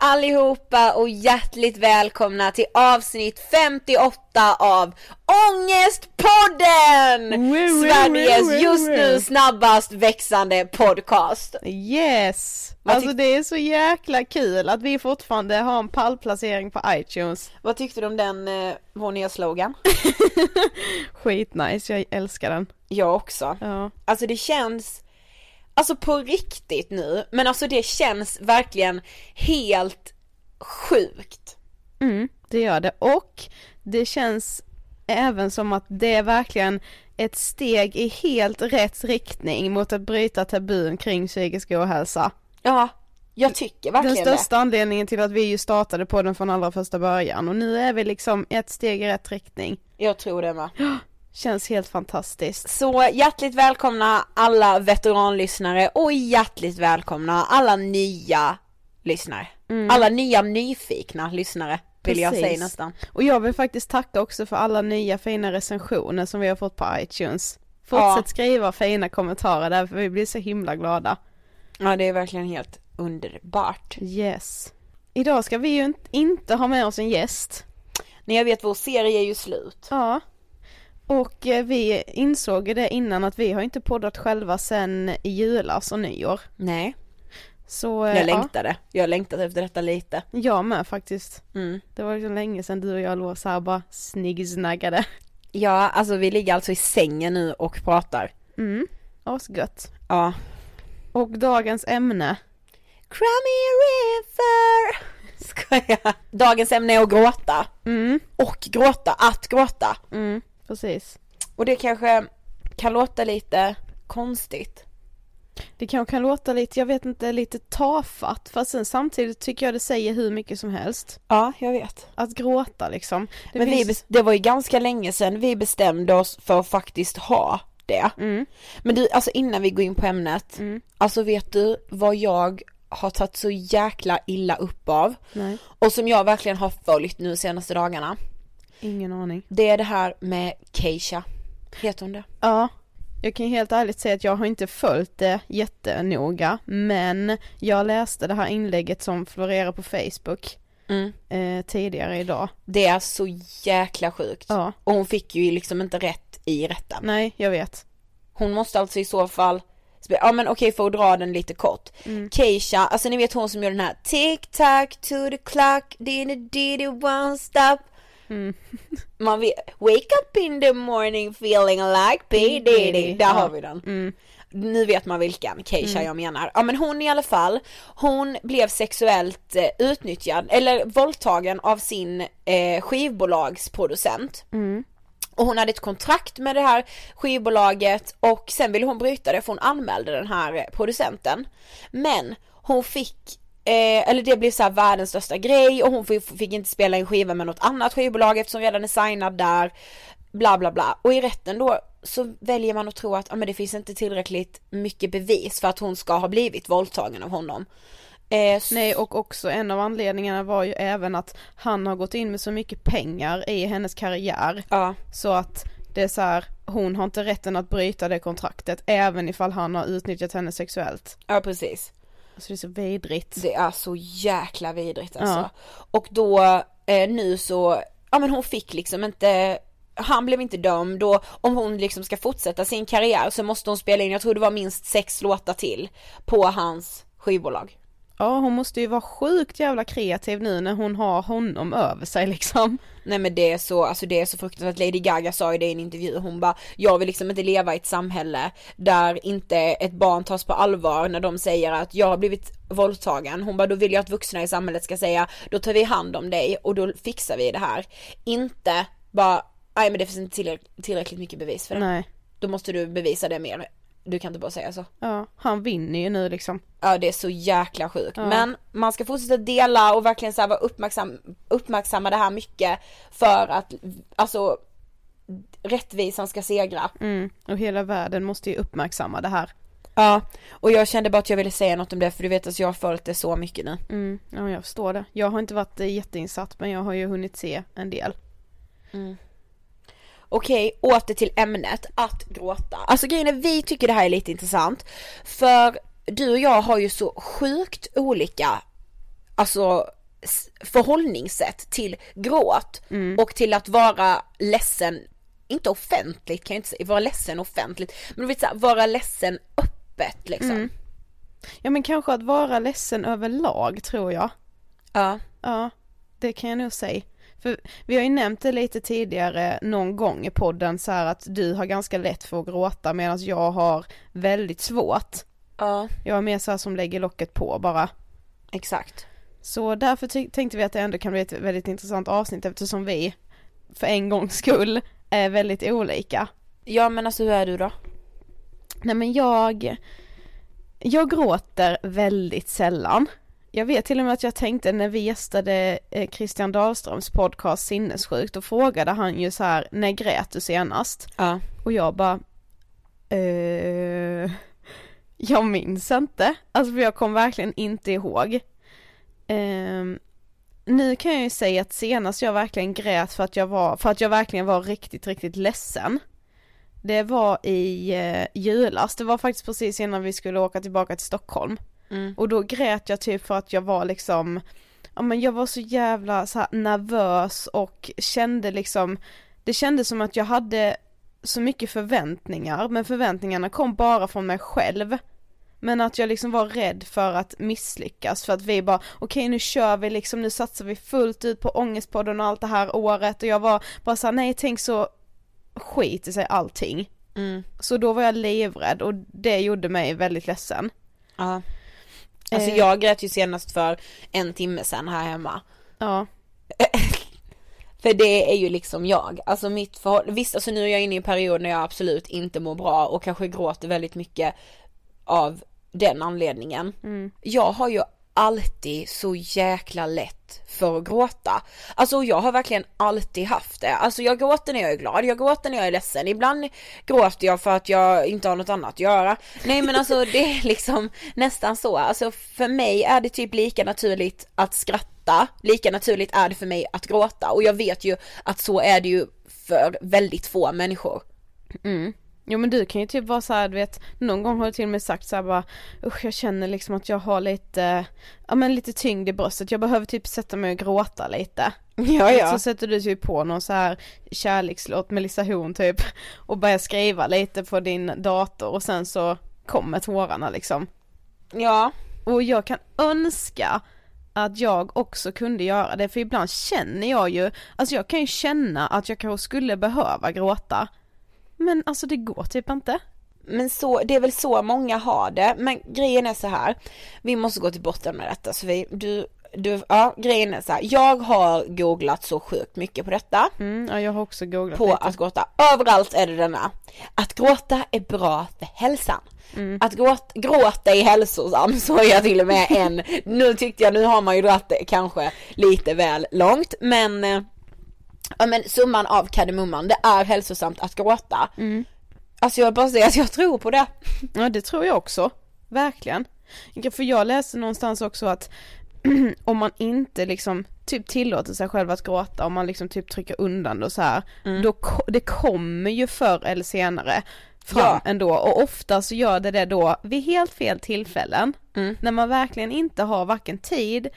allihopa och hjärtligt välkomna till avsnitt 58 av Ångestpodden! Sveriges just nu snabbast växande podcast. Yes! Alltså det är så jäkla kul att vi fortfarande har en pallplacering på iTunes. Vad tyckte du om den, eh, vår nya slogan? Skitnice, jag älskar den. Jag också. Ja. Alltså det känns, alltså på riktigt nu, men alltså det känns verkligen helt sjukt. Mm, det gör det. Och det känns även som att det är verkligen ett steg i helt rätt riktning mot att bryta tabun kring psykisk ohälsa. Ja, jag tycker Den verkligen största anledningen till att vi ju startade på den från allra första början och nu är vi liksom ett steg i rätt riktning. det. Jag tror det med. Känns helt fantastiskt. Så hjärtligt välkomna alla veteranlyssnare och hjärtligt välkomna alla nya lyssnare. Alla nya nyfikna lyssnare vill jag Mm. Precis. säga nästan. Och jag vill faktiskt tacka också för alla nya fina recensioner som vi har fått på iTunes. Fortsätt Ja. skriva fina kommentarer där för vi blir så himla glada. Ja det är verkligen helt underbart. Yes. idag ska vi ju inte- inte ha med oss en gäst. Nej jag vet vår serie är ju slut. Ja. Och eh, vi insåg ju det innan att vi har inte poddat själva sen i julas och nyår. Nej. Så eh, Jag längtade. Jag har längtat efter detta lite. ja, jag med faktiskt. Mm. Det var liksom länge sedan du och jag låg så här bara sniggsnaggade. Ja, alltså vi ligger alltså i sängen nu och pratar. Mm, asgött. Ja. Och dagens ämne. Crummy River. Skojar. Dagens ämne är att gråta. Mm, Och gråta, att gråta. mm, precis. Och det kanske kan låta lite konstigt. Det kanske kan låta lite, jag vet inte, lite tafatt. Fast sen samtidigt tycker jag det säger hur mycket som helst. Ja, jag vet. Att gråta liksom. Det Men vi, finns- bes- det var ju ganska länge sedan vi bestämde oss för att faktiskt ha det. Mm, Men du, alltså innan vi går in på ämnet. mm, Alltså vet du vad jag har tagit så jäkla illa upp av? nej, Och som jag verkligen har följt nu senaste dagarna. Ingen aning. Det är det här med Keisha. Heter hon det? Ja, jag kan helt ärligt säga att jag har inte följt det jättenoga, men jag läste det här inlägget som florerar på Facebook Mm. eh, tidigare idag. Det är så jäkla sjukt. Ja, Och hon fick ju liksom inte rätt i rätten. nej, jag vet. Hon måste alltså i så fall Ja men okej för att dra den lite kort. Mm. Keisha, alltså ni vet hon som gör den här Tick tack to the clock, did it did it won't stop. Mm. Man vet, wake up in the morning feeling like P Diddy. Där Ja. har vi den. Mm. Nu vet man vilken Keisha jag menar. Ja men hon i alla fall, hon blev sexuellt eh, utnyttjad, eller våldtagen av sin eh, skivbolagsproducent. Mm. Och hon hade ett kontrakt med det här skivbolaget och sen ville hon bryta det för hon anmälde den här eh, producenten. Men hon fick Eh, eller det blev så världens största grej och hon fick, inte spela en skiva med något annat skivbolag eftersom redan är signad där. Bla bla bla. Och i rätten då så väljer man att tro att ah, men det finns inte tillräckligt mycket bevis för att hon ska ha blivit våldtagen av honom. Eh, Nej och också en av anledningarna var ju även att han har gått in med så mycket pengar i hennes karriär Ja, så att det är så här, hon har inte rätten att bryta det kontraktet även ifall han har utnyttjat henne sexuellt. ja precis. Så det är så vidrigt. Det är så jäkla vidrigt alltså. Ja. Och då eh, nu så, ja men hon fick liksom inte han blev inte dömd och om hon liksom ska fortsätta sin karriär så måste hon spela in, jag tror det var minst sex låtar till på hans skivbolag. Ja hon måste ju vara sjukt jävla kreativ nu när hon har honom över sig liksom. Nej men det är så, alltså det är så fruktansvärt, Lady Gaga sa ju det i en intervju, hon bara Jag vill liksom inte leva i ett samhälle där inte ett barn tas på allvar när de säger att jag har blivit våldtagen. Hon bara då vill jag att vuxna i samhället ska säga då tar vi hand om dig och då fixar vi det här. Inte bara, nej men det finns inte tillräck- tillräckligt mycket bevis för det. Nej. Då måste du bevisa det mer, du kan inte bara säga så Ja, han vinner ju nu liksom. Ja det är så jäkla sjukt. Ja. Men man ska fortsätta dela och verkligen så vara uppmärksam, uppmärksamma det här mycket för att alltså rättvisan ska segra. Mm. Och hela världen måste ju uppmärksamma det här. Ja, och jag kände bara att jag ville säga något om det för du vet att jag har följt det så mycket nu. Mm. Ja jag förstår det. Jag har inte varit jätteinsatt men jag har ju hunnit se en del. Okej, åter till ämnet, att gråta. Alltså grejen är, vi tycker det här är lite intressant. För du och jag har ju så sjukt olika, alltså förhållningssätt till gråt och till att vara ledsen, inte offentligt kan jag inte säga, vara ledsen offentligt, men du vet såhär, vara ledsen öppet liksom. Ja men kanske att vara ledsen överlag tror jag. Ja. Ja, det kan jag nog säga. För vi har ju nämnt det lite tidigare någon gång i podden så här att du har ganska lätt för att gråta medan jag har väldigt svårt. Ja, Jag är mer så här som lägger locket på bara. exakt. Så därför tänkte vi att det ändå kan bli ett väldigt intressant avsnitt eftersom vi för en gångs skull är väldigt olika. Ja men alltså hur är du då? Nej men jag, jag gråter väldigt sällan. Jag vet till och med att jag tänkte när vi gästade eh, Christian Dahlströms podcast Sinnessjukt, då frågade han ju så här, när grät du senast? Ja. Och jag bara, eh, jag minns inte. Alltså för jag kom verkligen inte ihåg. Ehm, nu kan jag ju säga att senast jag verkligen grät för att jag var, för att jag verkligen var riktigt, riktigt ledsen. Det var i eh, julas, det var faktiskt precis innan vi skulle åka tillbaka till Stockholm. Mm. Och då grät jag typ för att jag var liksom ja men jag var så jävla så nervös och kände liksom, det kändes som att jag hade så mycket förväntningar, men förväntningarna kom bara från mig själv. Men att jag liksom var rädd för att misslyckas för att vi bara, okej okay, nu kör vi liksom, nu satsar vi fullt ut på Ångestpodden och allt det här året och jag var bara såhär, nej tänk så skit i sig allting. Mm. Så då var jag livrädd och det gjorde mig väldigt ledsen. Ja. Alltså Eh. jag grät ju senast för en timme sedan här hemma. Ja, För det är ju liksom jag, alltså mitt förhållande, visst alltså nu är jag inne i en period när jag absolut inte mår bra och kanske gråter väldigt mycket av den anledningen. Jag har ju alltid så jäkla lätt för att gråta. Alltså jag har verkligen alltid haft det. Alltså jag gråter när jag är glad, jag gråter när jag är ledsen, ibland gråter jag för att jag inte har något annat att göra. Nej men alltså det är liksom nästan så. Alltså för mig är det typ lika naturligt att skratta, lika naturligt är det för mig att gråta och jag vet ju att så är det ju för väldigt få människor. Mm. Jo men du kan ju typ vara så här, du vet, någon gång har du till och med sagt så här bara usch jag känner liksom att jag har lite, ja men lite tyngd i bröstet, jag behöver typ sätta mig och gråta lite. Ja Så sätter du typ på någon så här kärlekslåt med Lisa Horn typ och börjar skriva lite på din dator och sen så kommer tårarna liksom. Ja. Och jag kan önska att jag också kunde göra det för ibland känner jag ju, alltså jag kan ju känna att jag kanske skulle behöva gråta. Men alltså det går typ inte. Men så, det är väl så många har det, men grejen är så här. Vi måste gå till botten med detta så vi, du, du, ja grejen är så här. Jag har googlat så sjukt mycket på detta. Mm, ja jag har också googlat På lite. att gråta, överallt är det denna. Att gråta är bra för hälsan. Mm. Att gråta, gråta är hälsosam, så är jag till och med en. Nu tyckte jag, nu har man ju dragit det kanske lite väl långt, men eh, Ja men summan av kardemumman, det är hälsosamt att gråta. Mm. Alltså jag vill bara säga att jag tror på det. Ja det tror jag också, verkligen. För jag läste någonstans också att om man inte liksom typ tillåter sig själv att gråta, om man liksom typ trycker undan det och så här, då ko- det kommer ju förr eller senare fram Ja. ändå och ofta så gör det det då vid helt fel tillfällen Mm. när man verkligen inte har varken tid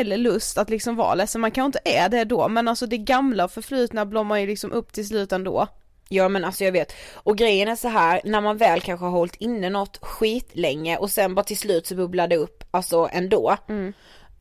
eller lust att liksom vara ledsen, man kanske inte är det då men alltså det gamla och förflutna blommar ju liksom upp till slut ändå. Ja men alltså jag vet, och grejen är så här när man väl kanske har hållit inne något skit länge och sen bara till slut så bubblar det upp, alltså ändå.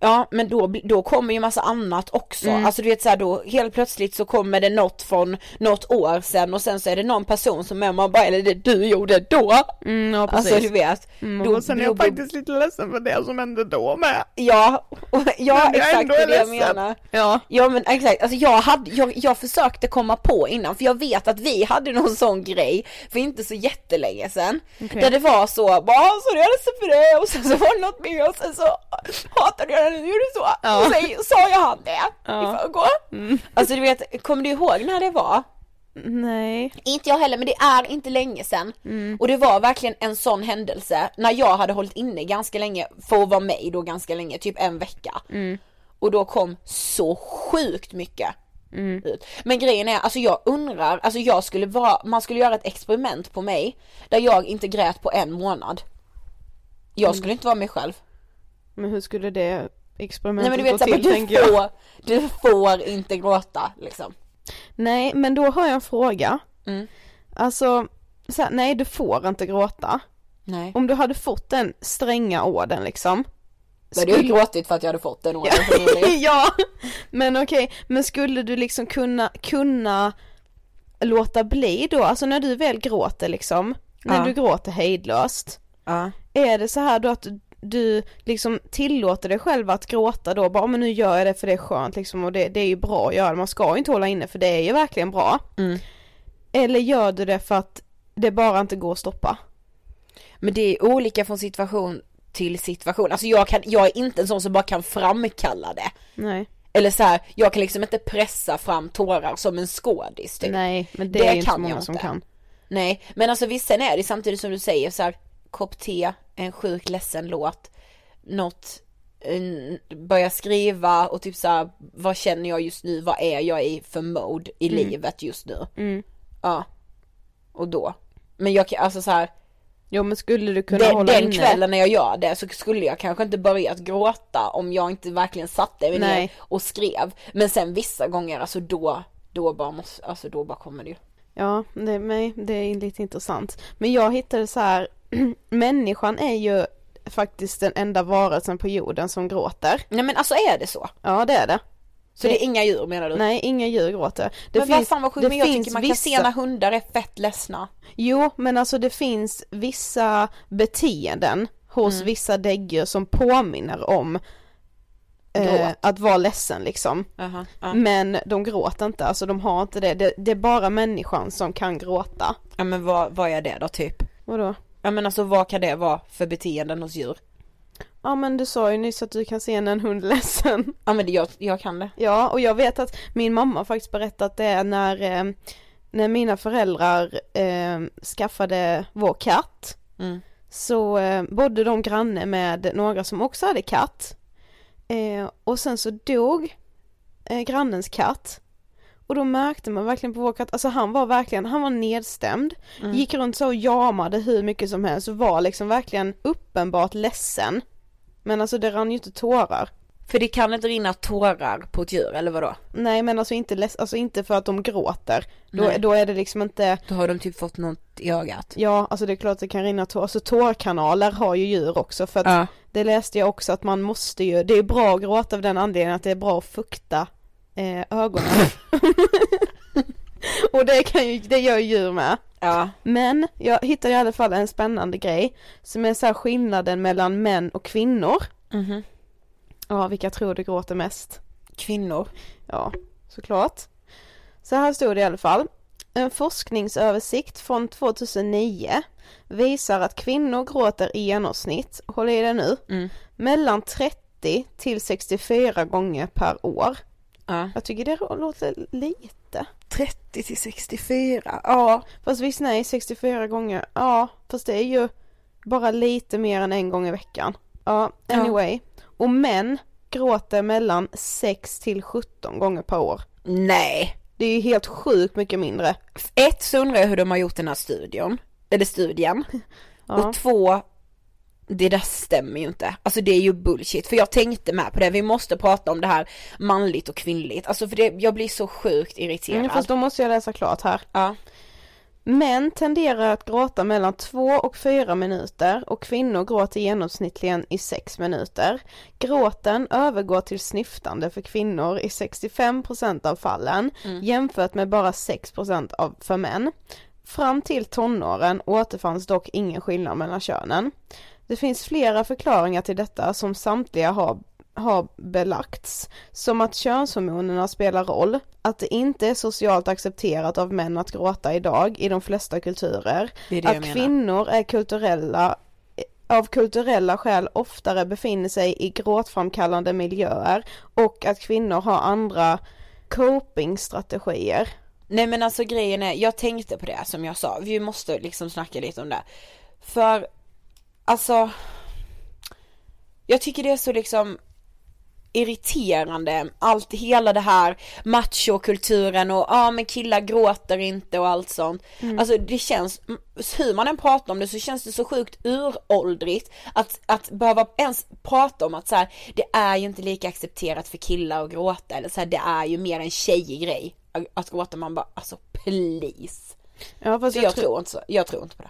Ja men då, då kommer ju massa annat också, alltså du vet så här, då helt plötsligt så kommer det något från något år sen och sen så är det någon person som är man bara, eller det du gjorde då. Mm, ja precis. Alltså du vet. Mm, då, och sen är jag då- faktiskt lite ledsen för det som hände då med. Ja, och, ja Men jag exakt det är är det jag ledsen. menar. Ja. Ja men exakt, alltså jag hade, jag, jag försökte komma på innan för jag vet att vi hade någon sån grej för inte så jättelänge sedan. Okej. Där det var så, bara så är jag ledsen för det och sen så var det något mer och sen så hatade jag när du gjorde så. Ja. Och sen sa jag han det Ja. i förrgår. Alltså du vet, kommer du ihåg när det var? Nej. Inte jag heller men det är inte länge sedan. Och det var verkligen en sån händelse när jag hade hållit inne ganska länge för att vara med då ganska länge, typ en vecka. Och då kom så sjukt mycket ut. Men grejen är, alltså jag undrar, alltså jag skulle vara, man skulle göra ett experiment på mig där jag inte grät på en månad. Jag skulle inte vara mig själv. Men hur skulle det Nej experimentet men du vet gå så här, till men tänker du jag? får, du får inte gråta liksom. Nej men då har jag en fråga. Mm. Alltså, så här, nej du får inte gråta. Nej. Om du hade fått den stränga orden liksom. Då hade jag ju gråtit för att jag hade fått den förmodligen. ja, men okej, men skulle du liksom kunna, kunna låta bli då, alltså när du väl gråter liksom, när Ja. du gråter hejdlöst, Ja. är det så här då att du liksom tillåter dig själv att gråta då, bara men nu gör jag det för det är skönt liksom och det, det är ju bra att göra det, man ska ju inte hålla inne för det är ju verkligen bra. Mm. Eller gör du det för att det bara inte går att stoppa? Men det är olika från situation till situation. Alltså jag, kan, jag är inte en sån som bara kan framkalla det. Nej, Eller så här, jag kan liksom inte pressa fram tårar som en skådis typ. nej men det, Det är ju inte så många som kan. Nej, men alltså visst sen är det samtidigt som du säger så här, kopp te, en sjukt ledsen låt, något, en, börja skriva och typ så här, vad känner jag just nu, vad är jag i för mode i livet just nu? Mm. Ja. Och då. Men jag kan, alltså så här, Jo men skulle du kunna Den, hålla den inne? kvällen när jag gör det så skulle jag kanske inte börjat gråta om jag inte verkligen satte mig ner och skrev. Men sen vissa gånger, alltså då, då bara måste, alltså då bara kommer det ju. Ja, det, nej, det är lite intressant. Men jag hittade så här, människan är ju faktiskt den enda varelsen på jorden som gråter. Nej men alltså är det så? Ja det är det. Så det är inga djur menar du? Nej, inga djur gråter. Det men vad fan vad sjukt, det men jag finns tycker man kan se vissa- när hundar är fett ledsna. Jo, men alltså det finns vissa beteenden hos Mm. vissa däggdjur som påminner om eh, att vara ledsen liksom. Jaha, ja. Men de gråter inte, alltså de har inte det. det. Det är bara människan som kan gråta. ja men vad, vad är det då typ? Vadå? Ja men alltså vad kan det vara för beteenden hos djur? Ja men du sa ju nyss att du kan se när en hund är ledsen. Ja men det, jag, jag kan det. Ja, och jag vet att min mamma faktiskt berättat det när, eh, när mina föräldrar eh, skaffade vår katt. Mm. Så eh, bodde de granne med några som också hade katt. Eh, och sen så dog eh, grannens katt. Och då märkte man verkligen på katt, alltså han var verkligen, han var nedstämd. Gick runt så och jamade hur mycket som helst och var liksom verkligen uppenbart ledsen. Men alltså det rann ju inte tårar. För det kan inte rinna tårar på ett djur eller vadå? Nej men alltså inte, leds- alltså inte för att de gråter. Då, då är det liksom inte, Då har de typ fått något i ögat. ja alltså det är klart att det kan rinna tår, alltså tårkanaler har ju djur också för att Ja. det läste jag också att man måste ju, det är bra att gråta av den anledningen att det är bra att fukta eh, ögonen. Och det kan ju, det gör ju djur med. Ja. Men jag hittade i alla fall en spännande grej som är så här skillnaden mellan män och kvinnor. Mhm. Ja, vilka tror du gråter mest? Kvinnor. Ja, såklart. Så här stod det i alla fall. En forskningsöversikt från 2009 visar att kvinnor gråter i genomsnitt, håll i det nu, Mm. mellan 30 till 64 gånger per år. Ja. Jag tycker det låter lite. 30 till 64, ja. Fast visst nej, 64 gånger, ja, fast det är ju bara lite mer än en gång i veckan. Ja, Ja. anyway. Och män gråter mellan 6 till 17 gånger per år. Nej. Det är ju helt sjukt mycket mindre. Ett så undrar jag hur de har gjort den här studion, eller studien. Ja. Och två, det där stämmer ju inte. Alltså det är ju bullshit. För jag tänkte med på det, vi måste prata om det här manligt och kvinnligt. Alltså för det, jag blir så sjukt irriterad. Mm, fast då måste jag läsa klart här. Ja. Män tenderar att gråta mellan 2 och 4 minuter och kvinnor gråter genomsnittligen i 6 minuter. Gråten övergår till snyftande för kvinnor i 65% av fallen jämfört med bara 6% av för män. Fram till tonåren återfanns dock ingen skillnad mellan könen. Det finns flera förklaringar till detta som samtliga har har belagts, som att könshormonerna spelar roll, att det inte är socialt accepterat av män att gråta idag i de flesta kulturer, Det det att kvinnor är kulturella av kulturella skäl oftare befinner sig i gråtframkallande miljöer och att kvinnor har andra copingstrategier. Nej men alltså grejen är, jag tänkte på det som jag sa, vi måste liksom snacka lite om det. För, alltså, jag tycker det är så liksom irriterande, allt, hela det här machokulturen och ja ah, men killar gråter inte och allt sånt. Alltså det känns, hur man än pratar om det så känns det så sjukt uråldrigt att, att behöva ens prata om att så här, det är ju inte lika accepterat för killar att gråta eller så här, det är ju mer en tjejig grej att gråta, man bara alltså please. Ja, fast Så jag, tror inte så, jag tror inte på det.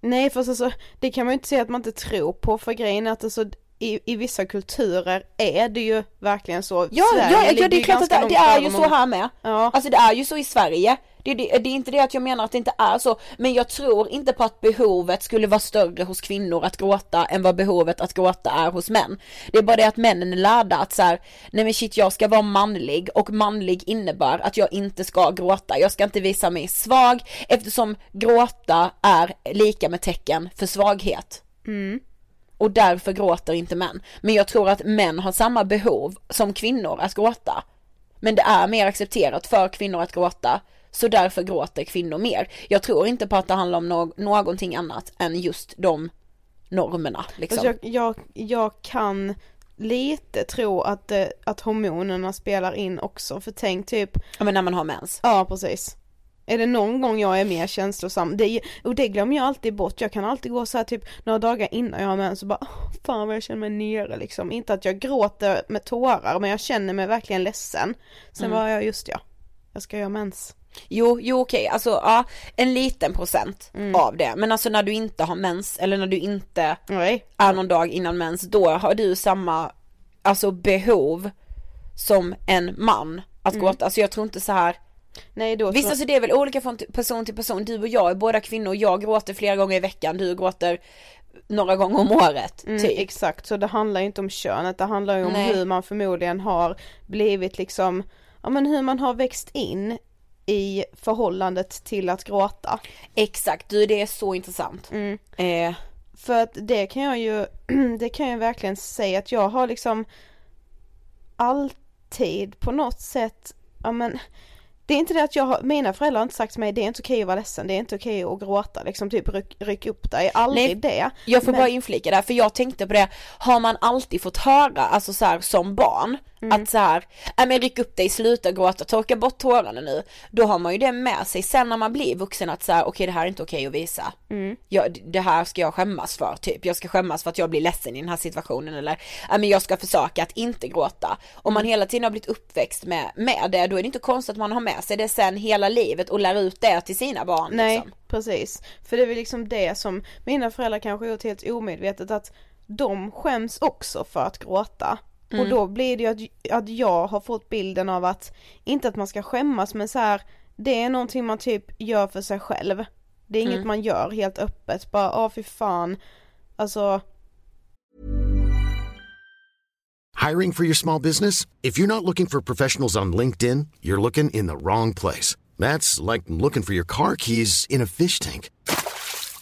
Nej fast alltså det kan man ju inte säga att man inte tror på för grejen är att alltså i, i vissa kulturer är det ju verkligen så. Ja, Sverige ja, ja det är klart att det, det är ju så här med. Ja. Alltså det är ju så i Sverige. Det, det, det är inte det att jag menar att det inte är så, men jag tror inte på att behovet skulle vara större hos kvinnor att gråta än vad behovet att gråta är hos män. Det är bara det att männen är lärda att så här, nej men shit jag ska vara manlig och manlig innebär att jag inte ska gråta. Jag ska inte visa mig svag eftersom gråta är lika med tecken för svaghet. Och därför gråter inte män. Men jag tror att män har samma behov som kvinnor att gråta. Men det är mer accepterat för kvinnor att gråta. Så därför gråter kvinnor mer. Jag tror inte på att det handlar om nå- någonting annat än just de normerna liksom. Jag, jag, jag kan lite tro att, eh, att hormonerna spelar in också för tänk typ, Ja men när man har mens. ja precis. Är det någon gång jag är mer känslosam, det, och det glömmer jag alltid bort, jag kan alltid gå så här typ några dagar innan jag har mens och bara fan vad jag känner mig nere liksom, inte att jag gråter med tårar men jag känner mig verkligen ledsen. Sen Mm. var jag just ja, jag ska göra mens. Jo, jo okej, alltså ja, en liten procent av det. Men alltså när du inte har mens eller när du inte Nej. är någon dag innan mens, då har du samma, alltså behov som en man att gråta. Alltså jag tror inte så här Nej då Visst tror- alltså det är väl olika från person till person, du och jag är båda kvinnor, jag gråter flera gånger i veckan, du gråter några gånger om året, Mm, typ. exakt, så det handlar ju inte om könet, det handlar ju om Nej. hur man förmodligen har blivit liksom, ja men hur man har växt in i förhållandet till att gråta. Exakt, du det är så intressant. Mm. Eh, För att det kan jag ju, det kan jag verkligen säga att jag har liksom alltid på något sätt, ja men det är inte det att jag har, mina föräldrar har inte sagt till mig det är inte okej att vara ledsen, det är inte okej att gråta liksom typ ryck, ryck upp dig, aldrig Nej, det. Jag får Men- bara inflika där, för jag tänkte på det, har man alltid fått höra, alltså så här, som barn, Mm. att så här, nej men ryck upp dig, sluta gråta, torka bort tårarna nu. Då har man ju det med sig sen när man blir vuxen att så här, okej det här är inte okej att visa. Mm. Jag, det här ska jag skämmas för, typ. Jag ska skämmas för att jag blir ledsen i den här situationen eller, nej men jag ska försöka att inte gråta. Om man hela tiden har blivit uppväxt med, med det, då är det inte konstigt att man har med sig det sen hela livet och lär ut det till sina barn. Nej, Liksom. precis. För det är väl liksom det som mina föräldrar kanske gjort helt omedvetet att de skäms också för att gråta. Och då blir det ju att, att jag har fått bilden av att, inte att man ska skämmas men så här, det är någonting man typ gör för sig själv. Det är inget man gör helt öppet, bara åh fy fan. Alltså, Hiring for your small business? If you're not looking for professionals on LinkedIn, you're looking in the wrong place. That's like looking for your car keys in a fish tank.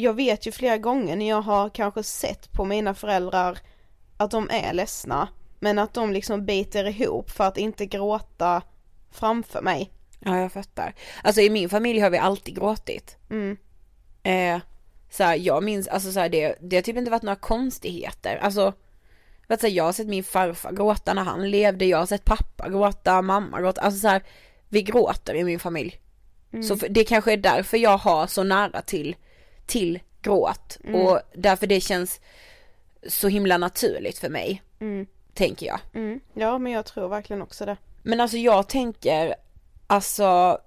jag vet ju flera gånger när jag har kanske sett på mina föräldrar att de är ledsna, men att de liksom biter ihop för att inte gråta framför mig. Ja jag fattar. Alltså i min familj har vi alltid gråtit. Mm. Eh, så här, jag minns, alltså så här, det, det har typ inte varit några konstigheter. Alltså, vet jag har sett min farfar gråta när han levde, jag har sett pappa gråta, mamma gråta, alltså så här, vi gråter i min familj. Så för, det kanske är därför jag har så nära till, till gråt och därför det känns så himla naturligt för mig. Tänker jag. Mm. Ja men jag tror verkligen också det. Men alltså jag tänker, alltså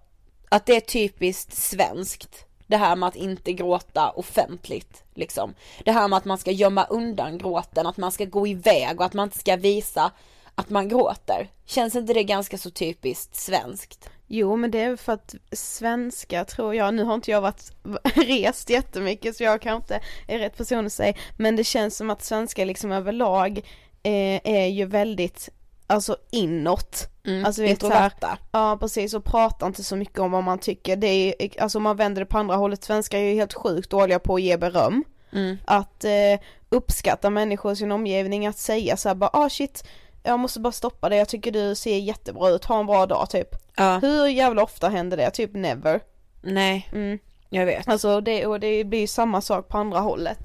att det är typiskt svenskt. Det här med att inte gråta offentligt liksom. Det här med att man ska gömma undan gråten, att man ska gå iväg och att man inte ska visa att man gråter. Känns inte det ganska så typiskt svenskt? Jo men det är för att svenska tror jag, nu har inte jag varit rest jättemycket så jag kanske inte är rätt person att säga, men det känns som att svenska liksom överlag eh, är ju väldigt, alltså inåt. Mm, alltså vet så här, introverta. Ja precis och pratar inte så mycket om vad man tycker, det är alltså om man vänder det på andra hållet, svenskar är ju helt sjukt dåliga på att ge beröm. Mm. Att eh, uppskatta människor i sin omgivning, att säga så här bara ah shit, jag måste bara stoppa det, jag tycker du ser jättebra ut, ha en bra dag typ. Ja, Hur jävla ofta händer det? Typ never. nej, Mm. jag vet. Alltså det, och det blir ju samma sak på andra hållet.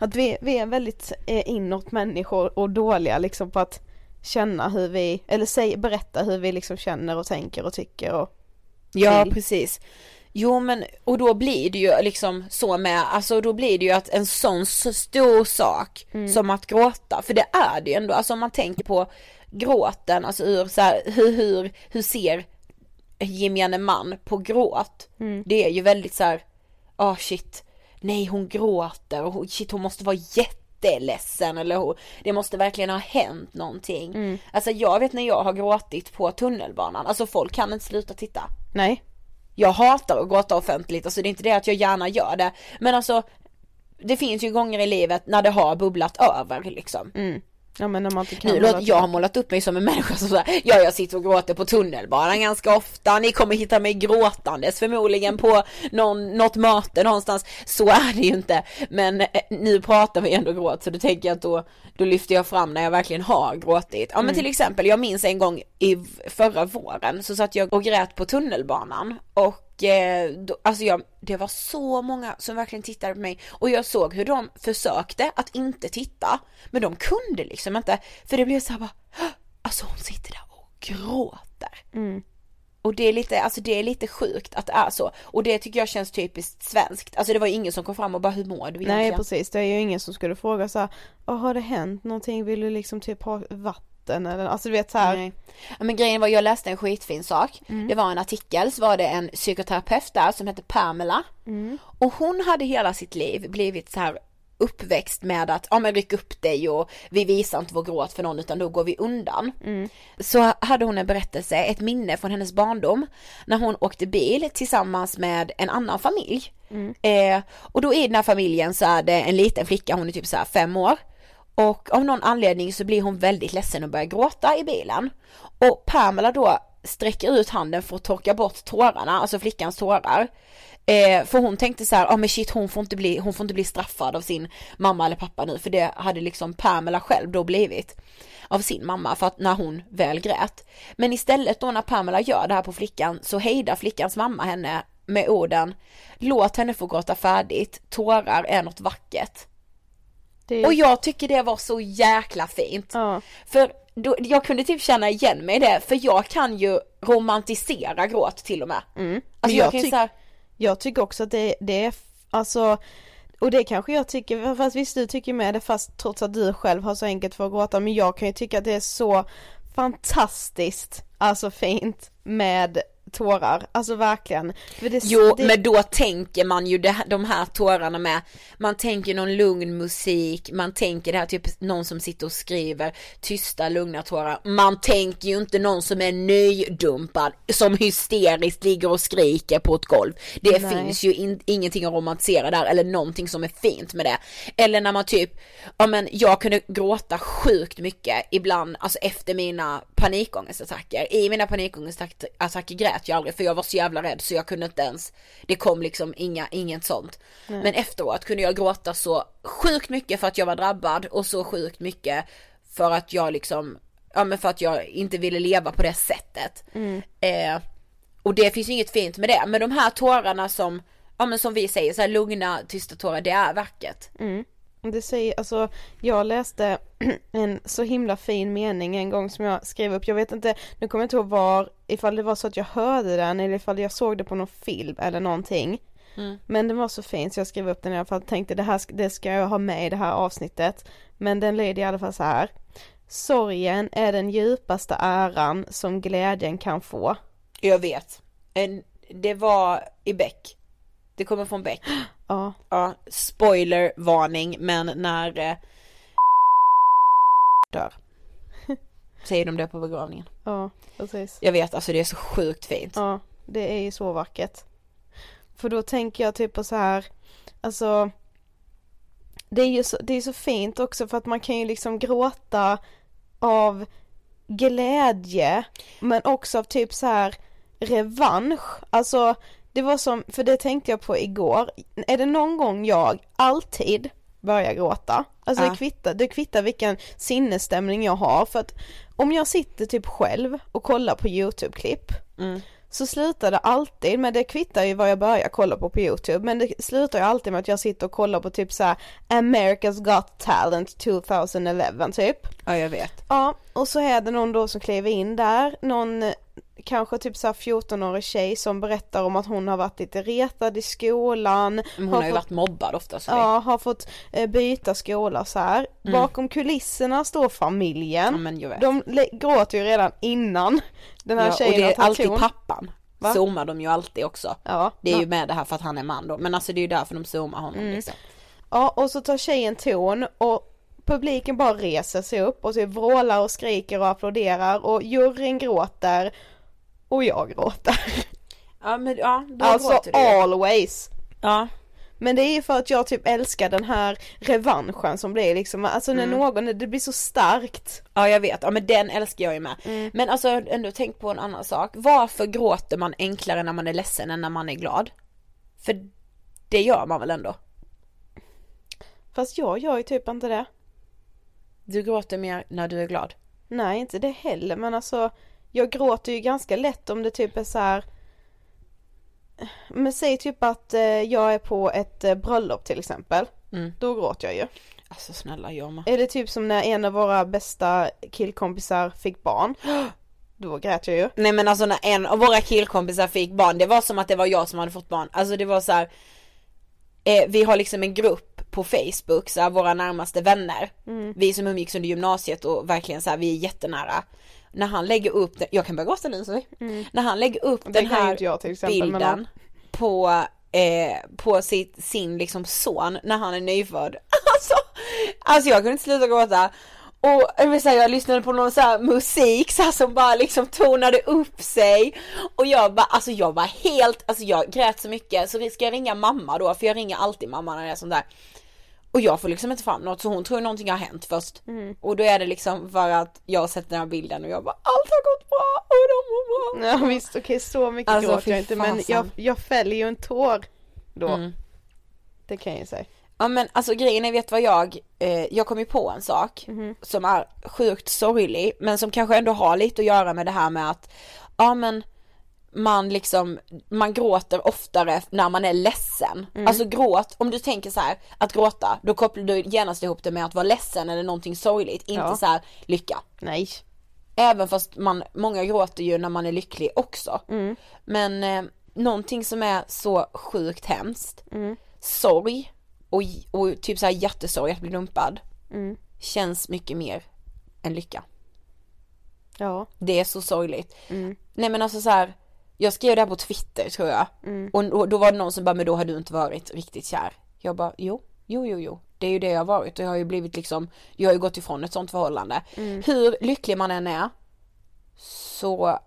Att vi, vi är väldigt eh, inåt människor och dåliga liksom på att känna hur vi, eller säg, berätta hur vi liksom känner och tänker och tycker och Ja Vill. precis. Jo men och då blir det ju liksom så med, alltså då blir det ju att en sån så stor sak som att gråta, för det är det ju ändå, alltså om man tänker på gråten, alltså ur så här, hur, hur, hur ser gemene man på gråt? Det är ju väldigt så här, ah shit, nej hon gråter och shit hon måste vara jätteledsen eller hon, det måste verkligen ha hänt någonting. Alltså jag vet när jag har gråtit på tunnelbanan, alltså folk kan inte sluta titta. nej. Jag hatar att gråta offentligt, alltså det är inte det att jag gärna gör det, men alltså det finns ju gånger i livet när det har bubblat över liksom. Mm. Ja men när man inte kan Nu låter, jag har målat upp mig som en människa som säger, ja jag sitter och gråter på tunnelbanan ganska ofta, ni kommer hitta mig gråtandes förmodligen på någon, något möte någonstans. Så är det ju inte, men eh, nu pratar vi ändå gråt så då tänker jag att då, då lyfter jag fram när jag verkligen har gråtit. Ja men till exempel, jag minns en gång i förra våren så satt jag och grät på tunnelbanan och då, alltså jag, det var så många som verkligen tittade på mig och jag såg hur de försökte att inte titta men de kunde liksom inte för det blev så här bara, "Hå! alltså hon sitter där och gråter. Och det är lite, alltså det är lite sjukt att det är så och det tycker jag känns typiskt svenskt. Alltså det var ingen som kom fram och bara hur mår du egentligen? Nej precis, det är ju ingen som skulle fråga så här, "Åh, har det hänt någonting, vill du liksom typ ha vatten eller, alltså du vet så här. Nej. Men grejen var, jag läste en skitfin sak. Det var en artikel, så var det en psykoterapeut där som hette Pamela. Och hon hade hela sitt liv blivit så här uppväxt med att, ja men ryck upp dig och vi visar inte vår gråt för någon utan då går vi undan. Så hade hon en berättelse, ett minne från hennes barndom när hon åkte bil tillsammans med en annan familj. Eh, och då i den här familjen så är det en liten flicka, hon är typ så här fem år. Och av någon anledning så blir hon väldigt ledsen och börjar gråta i bilen. Och Pamela då sträcker ut handen för att torka bort tårarna, alltså flickans tårar. Eh, för hon tänkte så här, ja ah, men shit hon får, inte bli, hon får inte bli straffad av sin mamma eller pappa nu för det hade liksom Pamela själv då blivit av sin mamma för att när hon väl grät. Men istället då när Pamela gör det här på flickan så hejdar flickans mamma henne med orden Låt henne få gråta färdigt, tårar är något vackert. Det Och jag tycker det var så jäkla fint. ja, För då, jag kunde typ känna igen mig i det, för jag kan ju romantisera gråt till och med. mm. Alltså jag, ju tyck- här, Jag tycker också att det, det är, alltså, och det kanske jag tycker, fast visst du tycker med det fast trots att du själv har så enkelt för att gråta, men jag kan ju tycka att det är så fantastiskt, alltså fint med tårar, alltså verkligen. Det, Jo, det, men då tänker man ju det, de här tårarna med, man tänker någon lugn musik, man tänker det här typ någon som sitter och skriver tysta lugna tårar. Man tänker ju inte någon som är nydumpad, som hysteriskt ligger och skriker på ett golv. Det Nej. finns ju in, ingenting att romantisera där, eller någonting som är fint med det. Eller när man typ, ja men jag kunde gråta sjukt mycket ibland, alltså efter mina panikångestattacker. I mina panikångestattacker grät jag aldrig för jag var så jävla rädd så jag kunde inte ens, det kom liksom inga, inget sånt. Men efteråt kunde jag gråta så sjukt mycket för att jag var drabbad och så sjukt mycket för att jag liksom, ja men för att jag inte ville leva på det sättet. Eh, och det finns ju inget fint med det, men de här tårarna som, ja men som vi säger, så här lugna, tysta tårar, det är vackert. Det säger, alltså jag läste en så himla fin mening en gång som jag skrev upp, jag vet inte, nu kommer jag inte ihåg var, ifall det var så att jag hörde den eller ifall jag såg det på någon film eller någonting. Men den var så fin så jag skrev upp den i alla fall, tänkte det här det ska jag ha med i det här avsnittet. Men den lyder i alla fall så här. Sorgen är den djupaste äran som glädjen kan få. Jag vet. Det var i Beck. Det kommer från Beck. Ja, Ja, spoiler varning, men när eh, dör. Säger de det på begravningen? ja, precis. Jag vet, alltså det är så sjukt fint. Ja, det är ju så vackert. För då tänker jag typ på så här, alltså det är ju så, det är så fint också för att man kan ju liksom gråta av glädje men också av typ så här revansch. Alltså det var som, för det tänkte jag på igår, är det någon gång jag alltid börjar gråta, alltså Ja. det kvittar, det kvittar vilken sinnesstämning jag har för att om jag sitter typ själv och kollar på YouTube-klipp så slutar det alltid, men det kvittar ju vad jag börjar kolla på på youtube, men det slutar ju alltid med att jag sitter och kollar på typ så här America's Got Talent 2011 typ. Ja jag vet. Ja, och så är det någon då som kliver in där, någon kanske typ så här 14-årig tjej som berättar om att hon har varit lite retad i skolan. Hon har, ju fått, varit mobbad ofta så Ja, har fått eh, byta skola så här. Bakom kulisserna står familjen. Mm. Ja, men jag vet. De gråter ju redan innan den här ja, och tjejen det har är alltid ton. pappan. Va? Zoomar de ju alltid också. Ja, Det är ja. ju med det här för att han är man då. Men alltså det är ju därför de zoomar honom Mm. liksom. Ja, och så tar tjejen ton och publiken bara reser sig upp och så vrålar och skriker och applåderar och juryn gråter och jag gråter. Ja men ja, då Alltså gråter du always. Ja. Men det är ju för att jag typ älskar den här revanschen som blir liksom, alltså Mm. när någon, det blir så starkt. Ja jag vet, ja men den älskar jag ju med. Mm. Men alltså ändå tänkt på en annan sak. Varför gråter man enklare när man är ledsen än när man är glad? För det gör man väl ändå? Fast jag gör ju typ inte det. Du gråter mer när du är glad. Nej inte det heller men alltså jag gråter ju ganska lätt om det typ är så här. Men säg typ att eh, jag är på ett eh, bröllop till exempel. Mm. Då gråter jag ju. Alltså snälla jag med. Är det typ som när en av våra bästa killkompisar fick barn. Då grät jag ju. Nej men alltså när en av våra killkompisar fick barn, det var som att det var jag som hade fått barn. Alltså det var så här. Eh, vi har liksom en grupp på Facebook, så här, våra närmaste vänner. Mm. Vi som umgicks under gymnasiet och verkligen så här, vi är jättenära. När han lägger upp, den, jag kan börja gråta nu så. När han lägger upp Det den ju här jag till exempel, men bilden på, eh, på sitt, sin liksom son när han är nyfödd. Alltså, alltså jag kunde inte sluta gråta. Och jag vill säga, jag lyssnade på någon så här musik så här, som bara liksom tonade upp sig och jag bara, alltså jag var helt, alltså jag grät så mycket så ska jag ringa mamma då för jag ringer alltid mamma när det är sånt där. Och jag får liksom inte fram något så hon tror någonting har hänt först. Och då är det liksom för att jag har sett den här bilden och jag bara allt har gått bra och de mår bra. Ja visst okej så mycket Alltså, gråter jag inte men jag, jag fäller ju en tår då. Mm. Det kan jag ju säga. Ja men alltså grejen är, vet vad jag, eh, jag kom ju på en sak som är sjukt sorglig men som kanske ändå har lite att göra med det här med att, ja men man liksom, man gråter oftare när man är ledsen. Alltså gråt, om du tänker så här att gråta, då kopplar du genast ihop det med att vara ledsen eller någonting sorgligt, inte Ja. så här lycka. Nej. Även fast man, många gråter ju när man är lycklig också. Men eh, någonting som är så sjukt hemskt, sorg och, och typ så här hjärtesorg att bli dumpad, känns mycket mer än lycka. Ja. Det är så sorgligt. Nej men alltså så här, jag skrev det här på Twitter tror jag. Och, och då var det någon som bara, men då har du inte varit riktigt kär. Jag bara, jo, jo, jo, jo. Det är ju det jag har varit och jag har ju blivit liksom, jag har ju gått ifrån ett sånt förhållande. Hur lycklig man än är, så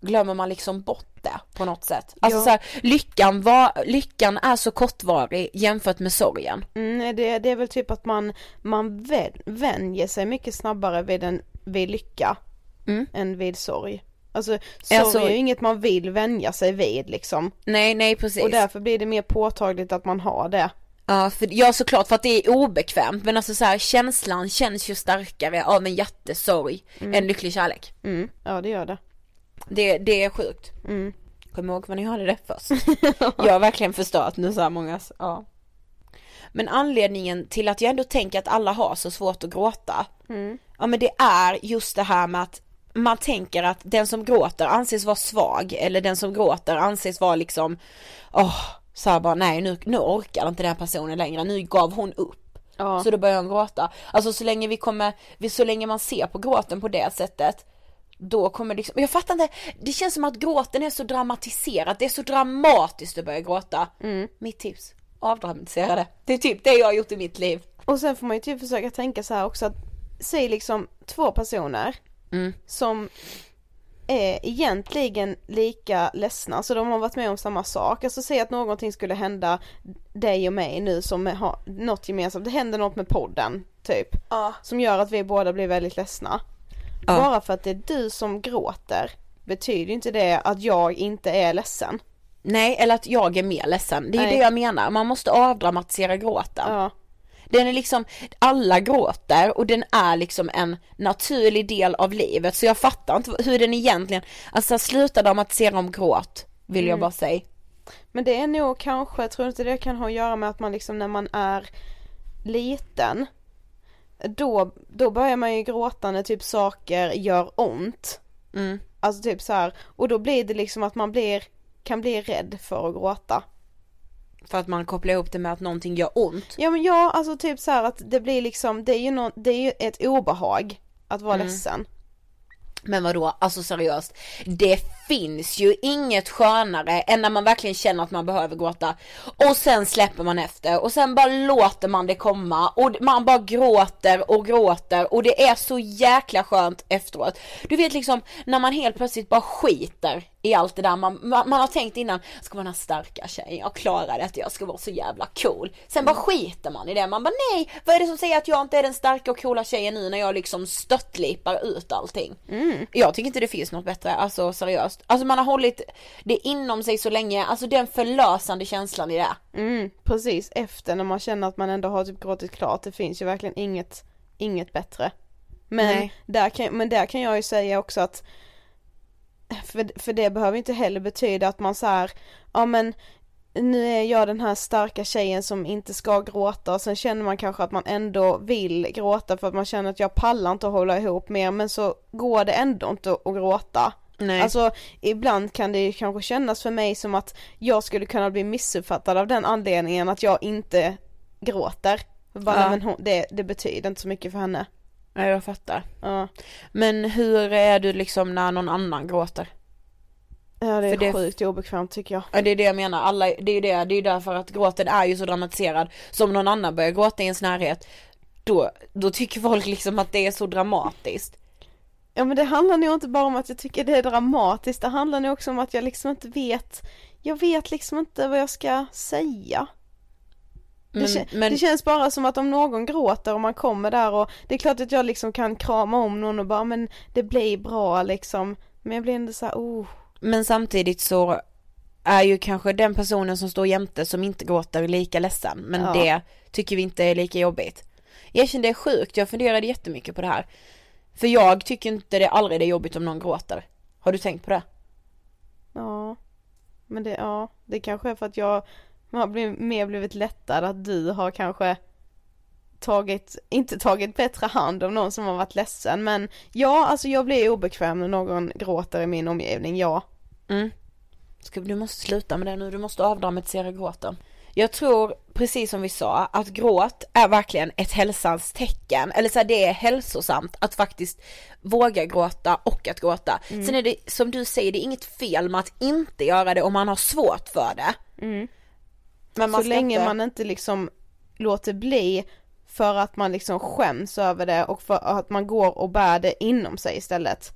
glömmer man liksom bort det på något sätt. Alltså Ja. så här, lyckan, var, lyckan är så kortvarig jämfört med sorgen. Mm, det, det är väl typ att man, man vän, vänjer sig mycket snabbare vid, en, vid lycka Mm. än vid sorg. Alltså sorg är sorg. ju inget man vill vänja sig vid liksom. Nej, nej precis. Och därför blir det mer påtagligt att man har det. Ja, för, ja såklart för att det är obekvämt men alltså så här, känslan känns ju starkare av en jättesorg än lycklig kärlek. Mm, ja det gör det. Det, det är sjukt. Mm. Kom ihåg vad ni hörde det först. jag har verkligen förstört nu så här många, ja. Men anledningen till att jag ändå tänker att alla har så svårt att gråta, ja men det är just det här med att man tänker att den som gråter anses vara svag eller den som gråter anses vara liksom, åh, så här bara nej nu, nu orkar inte den här personen längre, nu gav hon upp. Ja. Så då börjar hon gråta. Alltså så länge vi kommer, så länge man ser på gråten på det sättet då kommer liksom, jag fattar inte, det känns som att gråten är så dramatiserad, det är så dramatiskt att börja gråta. Mitt tips, avdramatisera det. Det är typ det jag har gjort i mitt liv. Och sen får man ju typ försöka tänka så här också att, säg liksom två personer Mm. som är egentligen lika ledsna, så de har varit med om samma sak. Alltså säg att någonting skulle hända dig och mig nu som har något gemensamt, det händer något med podden typ. Ja. Som gör att vi båda blir väldigt ledsna. Ja. Bara för att det är du som gråter betyder inte det att jag inte är ledsen. Nej, eller att jag är mer ledsen. Det är Nej. det jag menar, man måste avdramatisera gråten. Ja. Den är liksom, alla gråter och den är liksom en naturlig del av livet så jag fattar inte hur den egentligen, alltså sluta dramatisera om gråt, vill jag bara säga. Men det är nog kanske, tror inte det kan ha att göra med att man liksom när man är liten då, då börjar man ju gråta när typ saker gör ont. Mm. Alltså typ så här, och då blir det liksom att man blir, kan bli rädd för att gråta. För att man kopplar ihop det med att någonting gör ont. Ja men ja, alltså typ så här att det blir liksom, det är ju, nå det är ju ett obehag att vara Mm. ledsen. Men vadå, alltså seriöst. Det finns ju inget skönare än när man verkligen känner att man behöver gråta. Och sen släpper man efter och sen bara låter man det komma och man bara gråter och gråter och det är så jäkla skönt efteråt. Du vet liksom när man helt plötsligt bara skiter i allt det där man, man, man har tänkt innan, ska den här starka tjejen, jag klarar det, jag ska vara så jävla cool. Sen bara skiter man i det, man bara nej, vad är det som säger att jag inte är den starka och coola tjejen nu när jag liksom störtlipar ut allting. Jag tycker inte det finns något bättre, alltså seriöst. Alltså man har hållit det inom sig så länge, alltså den förlösande känslan i det. Mm, precis efter när man känner att man ändå har typ gråtit klart, det finns ju verkligen inget, inget bättre. Men Nej. där, kan, men där kan jag ju säga också att för, för det behöver inte heller betyda att man så här, ja men nu är jag den här starka tjejen som inte ska gråta och sen känner man kanske att man ändå vill gråta för att man känner att jag pallar inte att hålla ihop mer men så går det ändå inte att gråta. Nej. Alltså ibland kan det ju kanske kännas för mig som att jag skulle kunna bli missuppfattad av den anledningen att jag inte gråter. Bara, Ja. nej, men hon, det, det betyder inte så mycket för henne. Ja, jag fattar. Ja, Men hur är du liksom när någon annan gråter? ja det är För det- sjukt obekvämt tycker jag. Ja det är det jag menar, alla, det är ju det, det är ju därför att gråten är ju så dramatiserad. Så om någon annan börjar gråta i ens närhet, då, då tycker folk liksom att det är så dramatiskt. Ja men det handlar nog inte bara om att jag tycker det är dramatiskt, det handlar nog också om att jag liksom inte vet, jag vet liksom inte vad jag ska säga. Det, Men, kä- men det känns bara som att om någon gråter och man kommer där och det är klart att jag liksom kan krama om någon och bara men det blir bra liksom. Men jag blir ändå såhär, oh. Men samtidigt så är ju kanske den personen som står jämte som inte gråter lika ledsen. Men Ja. det tycker vi inte är lika jobbigt. Jag känner det är sjukt, jag funderade jättemycket på det här. För jag tycker inte det aldrig det är jobbigt om någon gråter. Har du tänkt på det? Ja. Men det, ja, det kanske är för att jag har blivit, mer blivit lättad att du har kanske tagit, inte tagit bättre hand om någon som har varit ledsen men ja, alltså jag blir obekväm när någon gråter i min omgivning, ja. Mm. Ska, du måste sluta med det nu, du måste avdramatisera gråten. Jag tror, precis som vi sa, att gråt är verkligen ett hälsans tecken. Eller så här, det är hälsosamt att faktiskt våga gråta och att gråta. Sen är det, som du säger, det är inget fel med att inte göra det om man har svårt för det. Men man så länge inte... man inte liksom låter bli för att man liksom skäms över det och för att man går och bär det inom sig istället.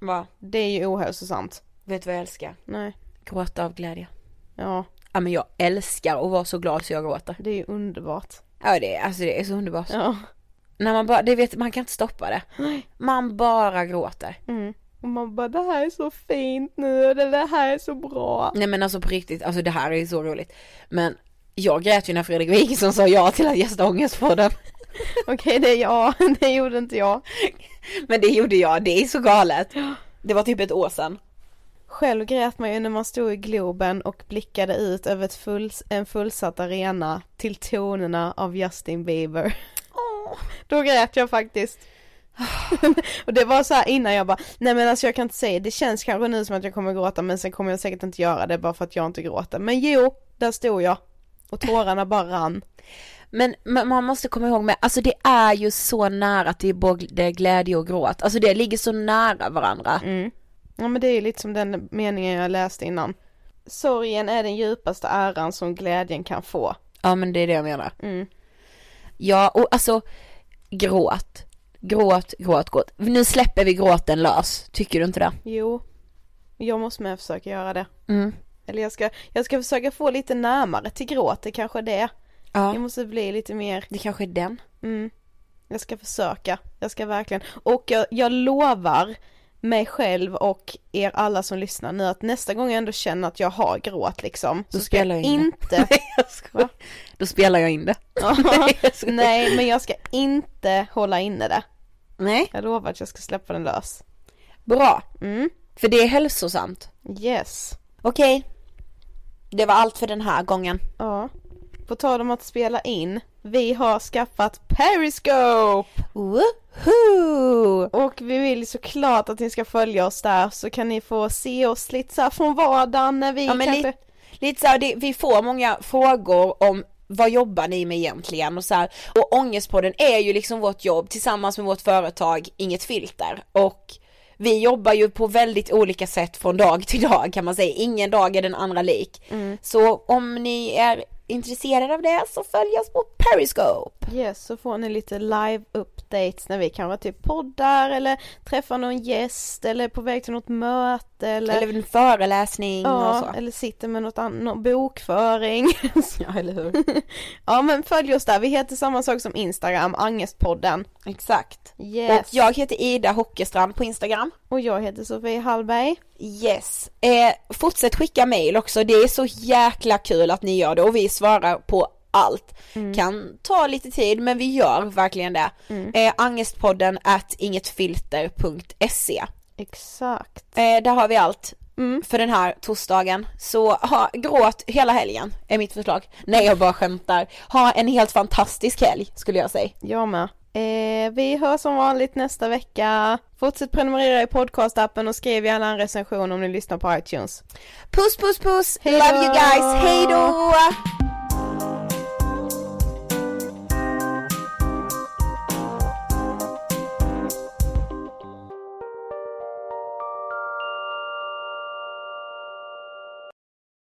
Va? Det är ju ohälsosamt. Vet du vad jag älskar? Nej, Gråta av glädje. ja, Ja men jag älskar att vara så glad så jag gråter. det är ju underbart. Ja det är, alltså det är så underbart. Ja. När man bara, det vet, man kan inte stoppa det. Man bara gråter. Mm. Och man bara det här är så fint nu och det här är så bra. Nej men alltså på riktigt, alltså det här är så roligt. Men jag grät ju när Fredrik Wikingsson sa ja till att gästa Ångestpodden. Okej det är jag, det gjorde inte jag. Men det gjorde jag, det är så galet. Det var typ ett år sedan. Själv grät man ju när man stod i Globen och blickade ut över ett full, en fullsatt arena till tonerna av Justin Bieber. Då grät jag faktiskt. och det var så här innan jag bara, nej men alltså jag kan inte säga, det känns kanske nu som att jag kommer gråta men sen kommer jag säkert inte göra det bara för att jag inte gråter. Men jo, där stod jag. Och tårarna bara rann. Men man måste komma ihåg med, alltså det är ju så nära till både glädje och gråt. Alltså det ligger så nära varandra. Mm. Ja men det är ju lite som den meningen jag läste innan. Sorgen är den djupaste äran som glädjen kan få. Ja men det är det jag menar. Mm. Ja och alltså gråt, gråt, gråt, gråt. Nu släpper vi gråten lös, tycker du inte det? Jo, jag måste med försöka göra det. Mm. Eller jag ska, jag ska försöka få lite närmare till gråt, det kanske är det. Ja, Jag måste bli lite mer, det kanske är den. mm, jag ska försöka, jag ska verkligen. Och jag, jag lovar mig själv och er alla som lyssnar nu att nästa gång jag ändå känner att jag har gråt liksom Då så ska jag spelar jag in det. inte Va? Då spelar jag in det. Nej, jag. Nej men jag ska inte hålla inne det. Nej, Jag lovar att jag ska släppa den lös. bra. Mm. För det är hälsosamt. Yes. Okej. Det var allt för den här gången. Ja. På tal om att spela in. Vi har skaffat Periscope! Woohoo! Och vi vill såklart att ni ska följa oss där så kan ni få se oss lite så här från vardagen när vi Ja, kanske... lite, lite så här, det, vi får många frågor om vad jobbar ni med egentligen och så här, och Ångestpodden är ju liksom vårt jobb tillsammans med vårt företag Inget Filter och vi jobbar ju på väldigt olika sätt från dag till dag kan man säga, ingen dag är den andra lik. Så om ni är intresserad av det så följ oss på Periscope. Yes, så får ni lite live updates när vi kanske typ poddar eller träffar någon gäst eller på väg till något möte eller, Eller en föreläsning och ja, så. eller sitter med något annat, bokföring. Ja eller hur? ja men följ oss där, vi heter samma sak som Instagram, Angestpodden. Exakt. Yes. Och jag heter Ida Hockestrand på Instagram. Och jag heter Sofie Hallberg. Yes. Eh, fortsätt skicka mail också, det är så jäkla kul att ni gör det och vi svarar på allt. Kan ta lite tid men vi gör verkligen det. Eh, angestpodden at ingetfilter.se Exakt. eh, Där har vi allt för den här torsdagen. Så ha, gråt hela helgen är mitt förslag. Nej jag bara skämtar. Ha en helt fantastisk helg skulle jag säga. Jag med. Eh, vi hörs som vanligt nästa vecka. Fortsätt prenumerera i podcastappen och skriv gärna en recension om ni lyssnar på iTunes. Puss puss puss, Hejdå! love you guys, hejdå!